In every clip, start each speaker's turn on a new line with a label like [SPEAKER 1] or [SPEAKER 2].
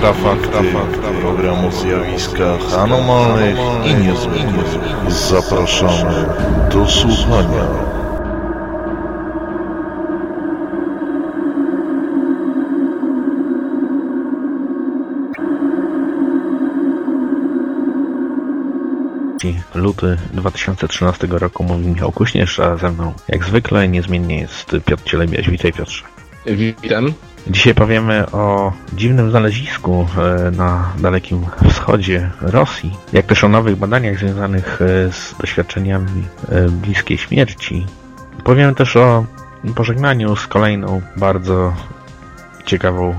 [SPEAKER 1] Infrafakty, Infrafakty program o zjawiskach anomalnych i niezwykłych. Zapraszamy do słuchania.
[SPEAKER 2] luty 2013 roku mówi Michał Kuśnierz, a ze mną jak zwykle niezmiennie jest Piotr Cielebiaś. Witaj Piotrze.
[SPEAKER 3] Witam.
[SPEAKER 2] Dzisiaj powiemy o dziwnym znalezisku e, na Dalekim Wschodzie Rosji, jak też o nowych badaniach związanych e, z doświadczeniami e, bliskiej śmierci. Powiemy też o pożegnaniu z kolejną bardzo ciekawą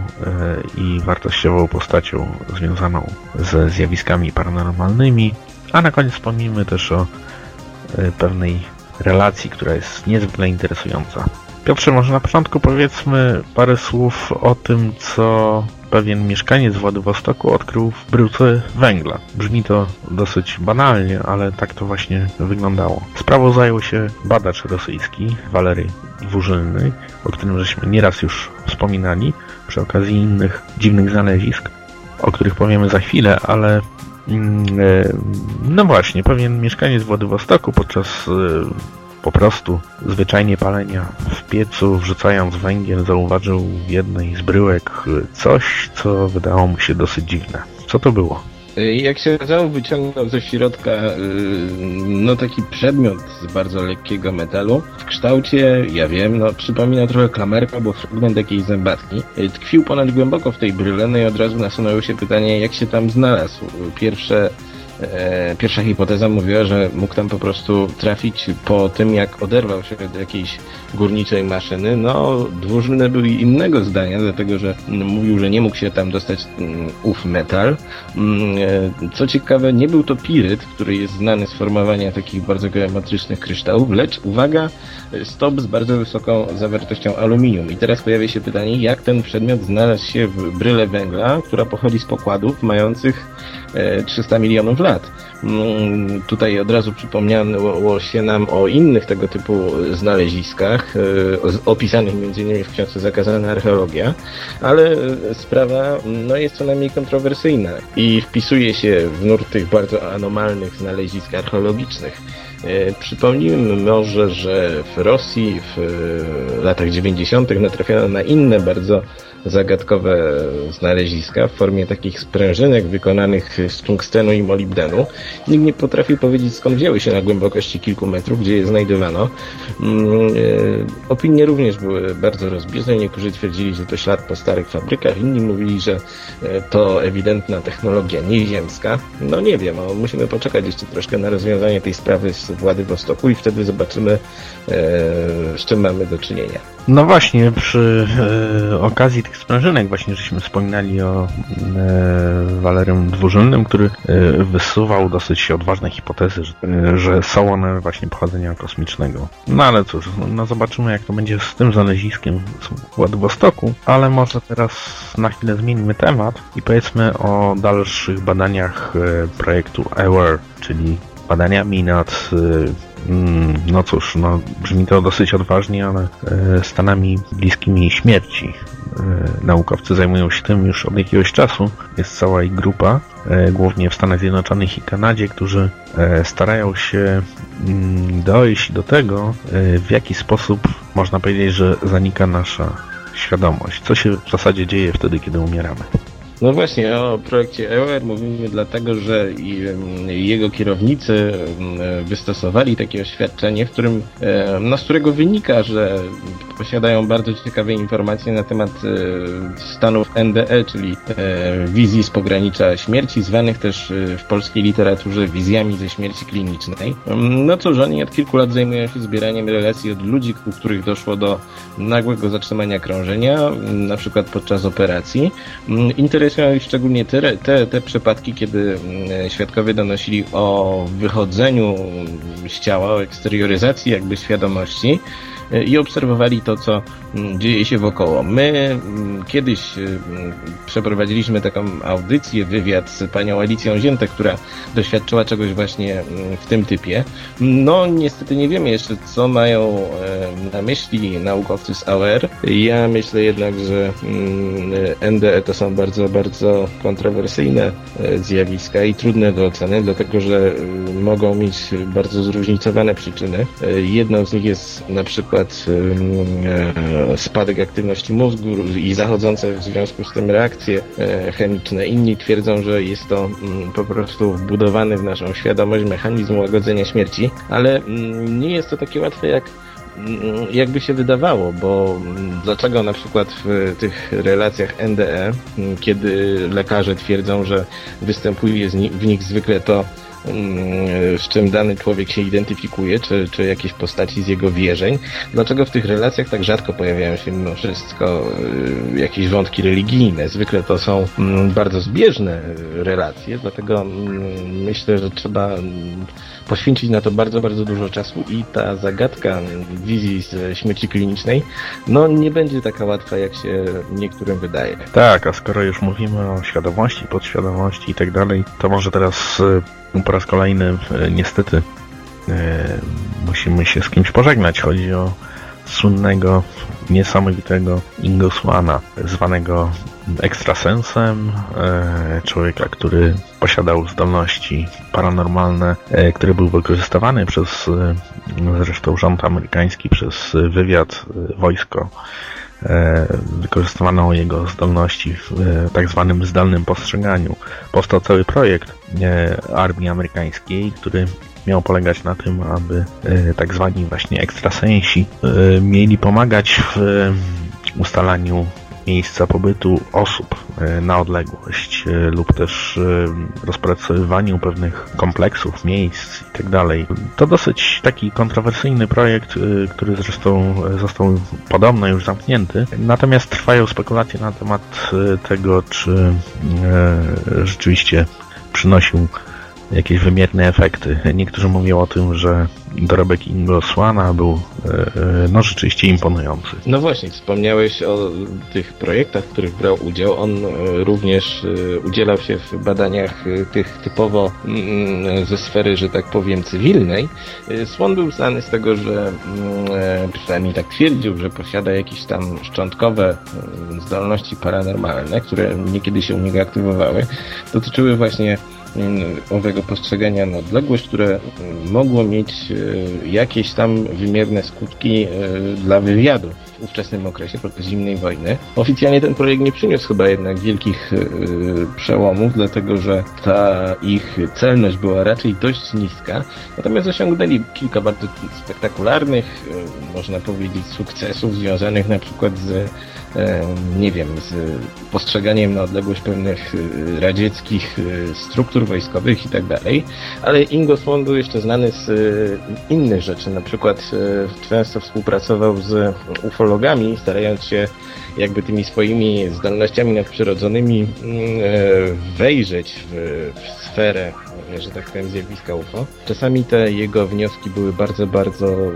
[SPEAKER 2] i wartościową postacią związaną ze zjawiskami paranormalnymi, a na koniec wspomnimy też o pewnej relacji, która jest niezwykle interesująca. Piotrze, może na początku powiedzmy parę słów o tym, co pewien mieszkaniec Władywostoku odkrył w bryłce węgla. Brzmi to dosyć banalnie, ale tak to właśnie wyglądało. Sprawą zajął się badacz rosyjski, Walery Dwurzylny, o którym żeśmy nieraz już wspominali przy okazji innych dziwnych znalezisk, o których powiemy za chwilę, ale mm, e, no właśnie, pewien mieszkaniec Władywostoku podczas e, po prostu zwyczajnie palenia w piecu, wrzucając węgiel, zauważył w jednej z bryłek coś, co wydało mu się dosyć dziwne. Co to było?
[SPEAKER 3] Jak się okazało, wyciągnął ze środka y, no taki przedmiot z bardzo lekkiego metalu w kształcie, ja wiem, no przypomina trochę klamerka albo fragment jakiejś zębatki. Y, tkwił ponad głęboko w tej bryle, no i od razu nasunęło się pytanie, jak się tam znalazł. Pierwsze pierwsza hipoteza mówiła, że mógł tam po prostu trafić po tym, jak oderwał się od jakiejś górniczej maszyny. No, dwurzylny był innego zdania, dlatego że mówił, że nie mógł się tam dostać mm, ów metal. Mm, e, co ciekawe, nie był to piryt, który jest znany z formowania takich bardzo geometrycznych kryształów, lecz, uwaga, stop z bardzo wysoką zawartością aluminium. I teraz pojawia się pytanie, jak ten przedmiot znalazł się w bryle węgla, która pochodzi z pokładów mających 300 e, milionów lat. Mm, tutaj od razu przypomniało się nam o innych tego typu znaleziskach, e, opisanych m.in. w książce Zakazana Archeologia, ale sprawa no, jest co najmniej kontrowersyjna i wpisuje się w nurt tych bardzo anomalnych znalezisk archeologicznych. E, przypomnijmy może, że w Rosji w latach 90. natrafiono na inne bardzo zagadkowe znaleziska w formie takich sprężynek wykonanych z tungstenu i molibdenu. Nikt nie potrafił powiedzieć skąd wzięły się na głębokości kilku metrów, gdzie je znajdowano. Mm, e, opinie również były bardzo rozbieżne. Niektórzy twierdzili, że to ślad po starych fabrykach, inni mówili, że e, to ewidentna technologia nieziemska. No nie wiem, musimy poczekać jeszcze troszkę na rozwiązanie tej sprawy z Władywostoku i wtedy zobaczymy, e, z czym mamy do czynienia.
[SPEAKER 2] No właśnie, przy okazji tych sprężynek właśnie żeśmy wspominali o e, Walerym Dwurzylnym, który e, wysuwał dosyć odważne hipotezy, że, e, że są one właśnie pochodzenia kosmicznego. No ale cóż, no, no zobaczymy jak to będzie z tym znaleziskiem w Władywostoku, ale może teraz na chwilę zmienimy temat i powiedzmy o dalszych badaniach e, projektu AWARE, czyli badaniami nad e, no cóż, no, brzmi to dosyć odważnie, ale e, Stanami bliskimi śmierci. E, naukowcy zajmują się tym już od jakiegoś czasu. Jest cała ich grupa, e, głównie w Stanach Zjednoczonych i Kanadzie, którzy starają się mm, dojść do tego, w jaki sposób można powiedzieć, że zanika nasza świadomość. Co się w zasadzie dzieje wtedy, kiedy umieramy.
[SPEAKER 3] No właśnie, o projekcie EOR mówimy dlatego, że jego kierownicy wystosowali takie oświadczenie, w którym, no, z którego wynika, że posiadają bardzo ciekawe informacje na temat e, stanów NDE, czyli e, wizji z pogranicza śmierci, zwanych też e, w polskiej literaturze wizjami ze śmierci klinicznej. No cóż, oni od kilku lat zajmują się zbieraniem relacji od ludzi, u których doszło do nagłego zatrzymania krążenia, na przykład podczas operacji. Interes ich szczególnie te, te, te przypadki, kiedy mm, świadkowie donosili o wychodzeniu z ciała, o eksterioryzacji jakby świadomości i obserwowali to, co mm, dzieje się wokoło. My mm, kiedyś przeprowadziliśmy taką audycję, wywiad z panią Alicją Ziętek, która doświadczyła czegoś właśnie w tym typie. No niestety nie wiemy jeszcze, co mają na myśli naukowcy z AOR. Ja myślę jednak, że NDE to są bardzo, bardzo kontrowersyjne e, zjawiska i trudne do oceny, dlatego że e, mogą mieć bardzo zróżnicowane przyczyny. E, jedną z nich jest na przykład spadek aktywności mózgu i zachodzące w związku z tym reakcje chemiczne. Inni twierdzą, że jest to mm, po prostu wbudowany w naszą świadomość mechanizm łagodzenia śmierci, ale mm, nie jest to takie łatwe jak Mm, jakby się wydawało, bo dlaczego na przykład w tych relacjach NDE, kiedy lekarze twierdzą, że występuje w nich zwykle to, z czym dany człowiek się identyfikuje, czy, czy jakieś postaci z jego wierzeń, dlaczego w tych relacjach tak rzadko pojawiają się mimo wszystko y, jakieś wątki religijne. Zwykle to są bardzo zbieżne relacje, dlatego myślę, że trzeba poświęcić na to bardzo, bardzo dużo czasu i ta zagadka wizji z śmierci klinicznej, no nie będzie taka łatwa, jak się niektórym wydaje.
[SPEAKER 2] Tak, a skoro już mówimy o świadomości, podświadomości i tak dalej, to może teraz e, po raz kolejny e, niestety e, musimy się z kimś pożegnać. Chodzi o słynnego, niesamowitego Ingosłana, zwanego ekstrasensem, e, człowieka, który posiadał zdolności paranormalne, który był wykorzystywany przez zresztą rząd amerykański, przez wywiad, wojsko. Wykorzystywano jego zdolności w tak zwanym zdalnym postrzeganiu. Powstał cały projekt armii amerykańskiej, który miał polegać na tym, aby tak zwani właśnie ekstrasensi mieli pomagać w ustalaniu miejsca pobytu osób e, na odległość e, lub też e, rozpracowywaniu pewnych kompleksów, miejsc itd. Tak to dosyć taki kontrowersyjny projekt, który zresztą został podobno już zamknięty. Natomiast trwają spekulacje na temat tego, czy rzeczywiście przynosił jakieś wymierne efekty. Niektórzy mówią o tym, że dorobek Ingo Swana był e, e, no rzeczywiście imponujący.
[SPEAKER 3] No właśnie, wspomniałeś o tych projektach, w których brał udział. On e, również udzielał się w badaniach tych typowo mm, ze sfery, że tak powiem, cywilnej. Swan był znany z tego, że mm, przynajmniej tak twierdził, że posiada jakieś tam szczątkowe zdolności paranormalne, które niekiedy się u niego aktywowały. Dotyczyły właśnie owego postrzegania na odległość, które mogło mieć e, jakieś tam wymierne skutki e, dla wywiadu w ówczesnym okresie podczas zimnej wojny. Oficjalnie ten projekt nie przyniósł chyba jednak wielkich e, przełomów, dlatego że ta ich celność była raczej dość niska, natomiast osiągnęli kilka bardzo spektakularnych, można powiedzieć, sukcesów związanych na przykład z nie wiem, z postrzeganiem na odległość pewnych y, radzieckich y, struktur wojskowych i tak dalej, ale Ingo Swan był jeszcze znany z y, innych rzeczy, na przykład często współpracował z ufologami, starając się jakby tymi swoimi zdolnościami nadprzyrodzonymi mm, wejrzeć w, w sferę że tak powiem, zjawiska UFO. Czasami te jego wnioski były bardzo, bardzo e,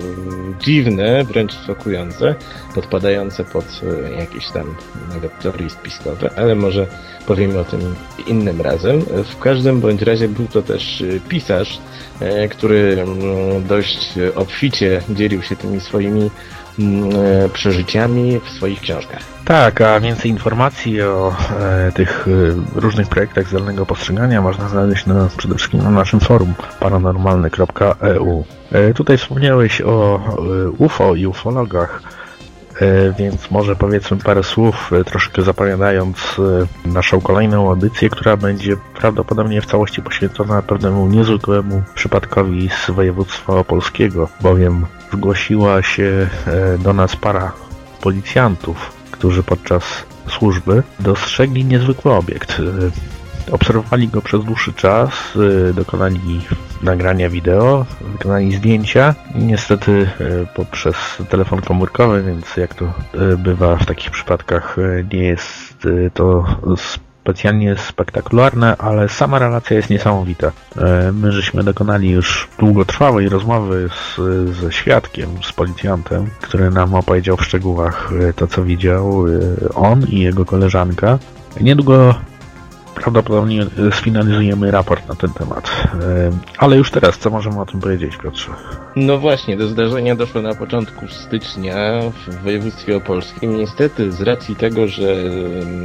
[SPEAKER 3] dziwne, wręcz szokujące, podpadające pod e, jakieś tam nawet teorie spiskowe, ale może powiemy o tym innym razem. W każdym bądź razie był to też e, pisarz, który mm, dość obficie dzielił się tymi swoimi przeżyciami w swoich książkach.
[SPEAKER 2] Tak, a więcej informacji o e, tych e, różnych projektach zdalnego postrzegania można znaleźć na, przede wszystkim na naszym forum paranormalny.eu. E, tutaj wspomniałeś o e, UFO i ufologach, e, więc może powiedzmy parę słów, e, troszkę zapowiadając naszą kolejną audycję, która będzie prawdopodobnie w całości poświęcona pewnemu niezwykłemu przypadkowi z województwa opolskiego, bowiem zgłosiła się do nas para policjantów, którzy podczas służby dostrzegli niezwykły obiekt. Obserwowali go przez dłuższy czas, dokonali nagrania wideo, wykonali zdjęcia. Niestety e, poprzez telefon komórkowy, więc jak to e, bywa w takich przypadkach, e, nie jest to specjalnie spektakularne, ale sama relacja jest niesamowita. My żeśmy dokonali już długotrwałej rozmowy z, ze świadkiem, z policjantem, który nam opowiedział w szczegółach to, co widział on i jego koleżanka. Niedługo prawdopodobnie sfinalizujemy raport na ten temat. Ale już teraz, co możemy o tym powiedzieć, Piotrze?
[SPEAKER 3] No właśnie, do zdarzenia doszło na początku stycznia w województwie opolskim. Niestety, z racji tego, że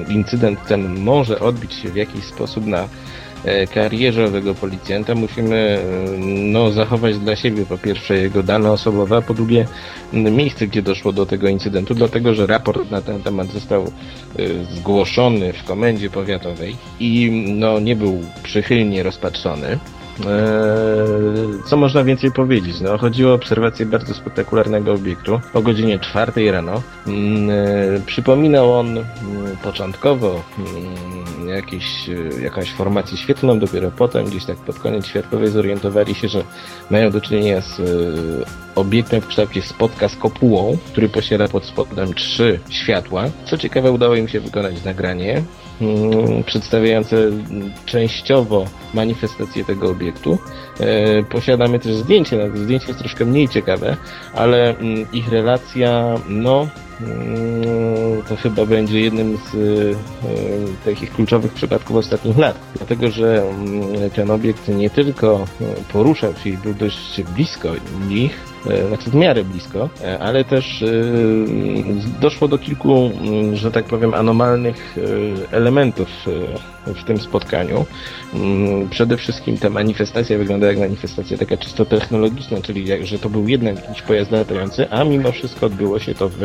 [SPEAKER 3] incydent ten może odbić się w jakiś sposób na E, karierze owego policjanta musimy e, no, zachować dla siebie po pierwsze jego dane osobowe, a po drugie miejsce, gdzie doszło do tego incydentu, dlatego że raport na ten temat został e, zgłoszony w komendzie powiatowej i no, nie był przychylnie rozpatrzony. Co można więcej powiedzieć? No, chodziło o obserwację bardzo spektakularnego obiektu o godzinie 4 rano. Przypominał on początkowo mm, jakieś, e, jakąś formację świetlną, dopiero potem, gdzieś tak pod koniec światłowej zorientowali się, że mają do czynienia z e, obiektem w kształcie spotka z kopułą, który posiada pod spodem trzy światła. Co ciekawe, udało im się wykonać nagranie mm, przedstawiające częściowo manifestację tego obiektu. E, posiadamy też zdjęcie, zdjęcie jest troszkę mniej ciekawe, ale mm, ich relacja, no, to chyba będzie jednym z e, takich kluczowych przypadków ostatnich lat. Dlatego, że mm, ten obiekt nie tylko e, poruszał się i był dość blisko nich, znaczy w miarę blisko, ale też doszło do kilku, mm, że tak powiem, anomalnych elementów w tym spotkaniu. Przede wszystkim ta manifestacja wygląda jak manifestacja taka czysto technologiczna, czyli jak, że to był jednak jakiś pojazd latający, a mimo wszystko odbyło się to w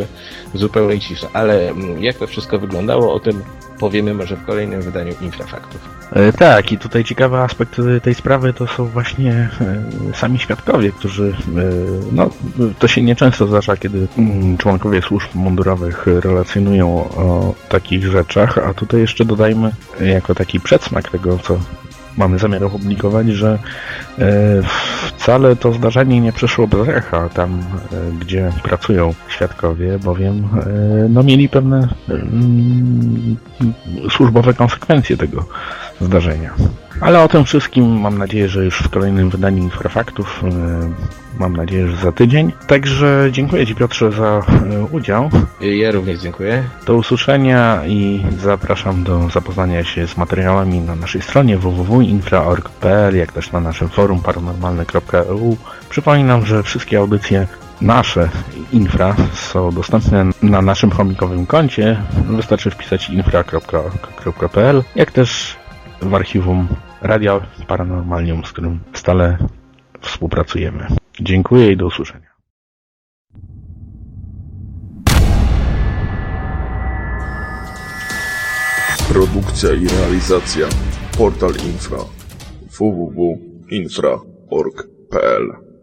[SPEAKER 3] zupełnej ciszy. Ale mm, jak to wszystko wyglądało, o tym powiemy może w kolejnym wydaniu Infrafaktów.
[SPEAKER 2] E, tak, i tutaj ciekawy aspekt tej sprawy to są właśnie e, sami świadkowie, którzy, e, no, to się nieczęsto zdarza, kiedy mm, członkowie służb mundurowych relacjonują o takich rzeczach, a tutaj jeszcze dodajmy jako taki przedsmak tego, co mamy zamiar opublikować, że e, wcale to zdarzenie nie przeszło bez echa tam, e, gdzie pracują świadkowie, bowiem e, no, mieli pewne mm, służbowe konsekwencje tego zdarzenia. Ale o tym wszystkim mam nadzieję, że już w kolejnym wydaniu Infrafaktów, mam nadzieję, że za tydzień. Także dziękuję Ci Piotrze za udział.
[SPEAKER 3] Ja również dziękuję.
[SPEAKER 2] Do usłyszenia i zapraszam do zapoznania się z materiałami na naszej stronie www.infra.org.pl, jak też na naszym forum paranormalne.eu. Przypominam, że wszystkie audycje nasze infra są dostępne na naszym chomikowym koncie. Wystarczy wpisać infra.org.pl, jak też w archiwum Radia Paranormalium, z którym stale współpracujemy. Dziękuję i do usłyszenia.
[SPEAKER 1] Produkcja i realizacja Portal Infra www.infra.org.pl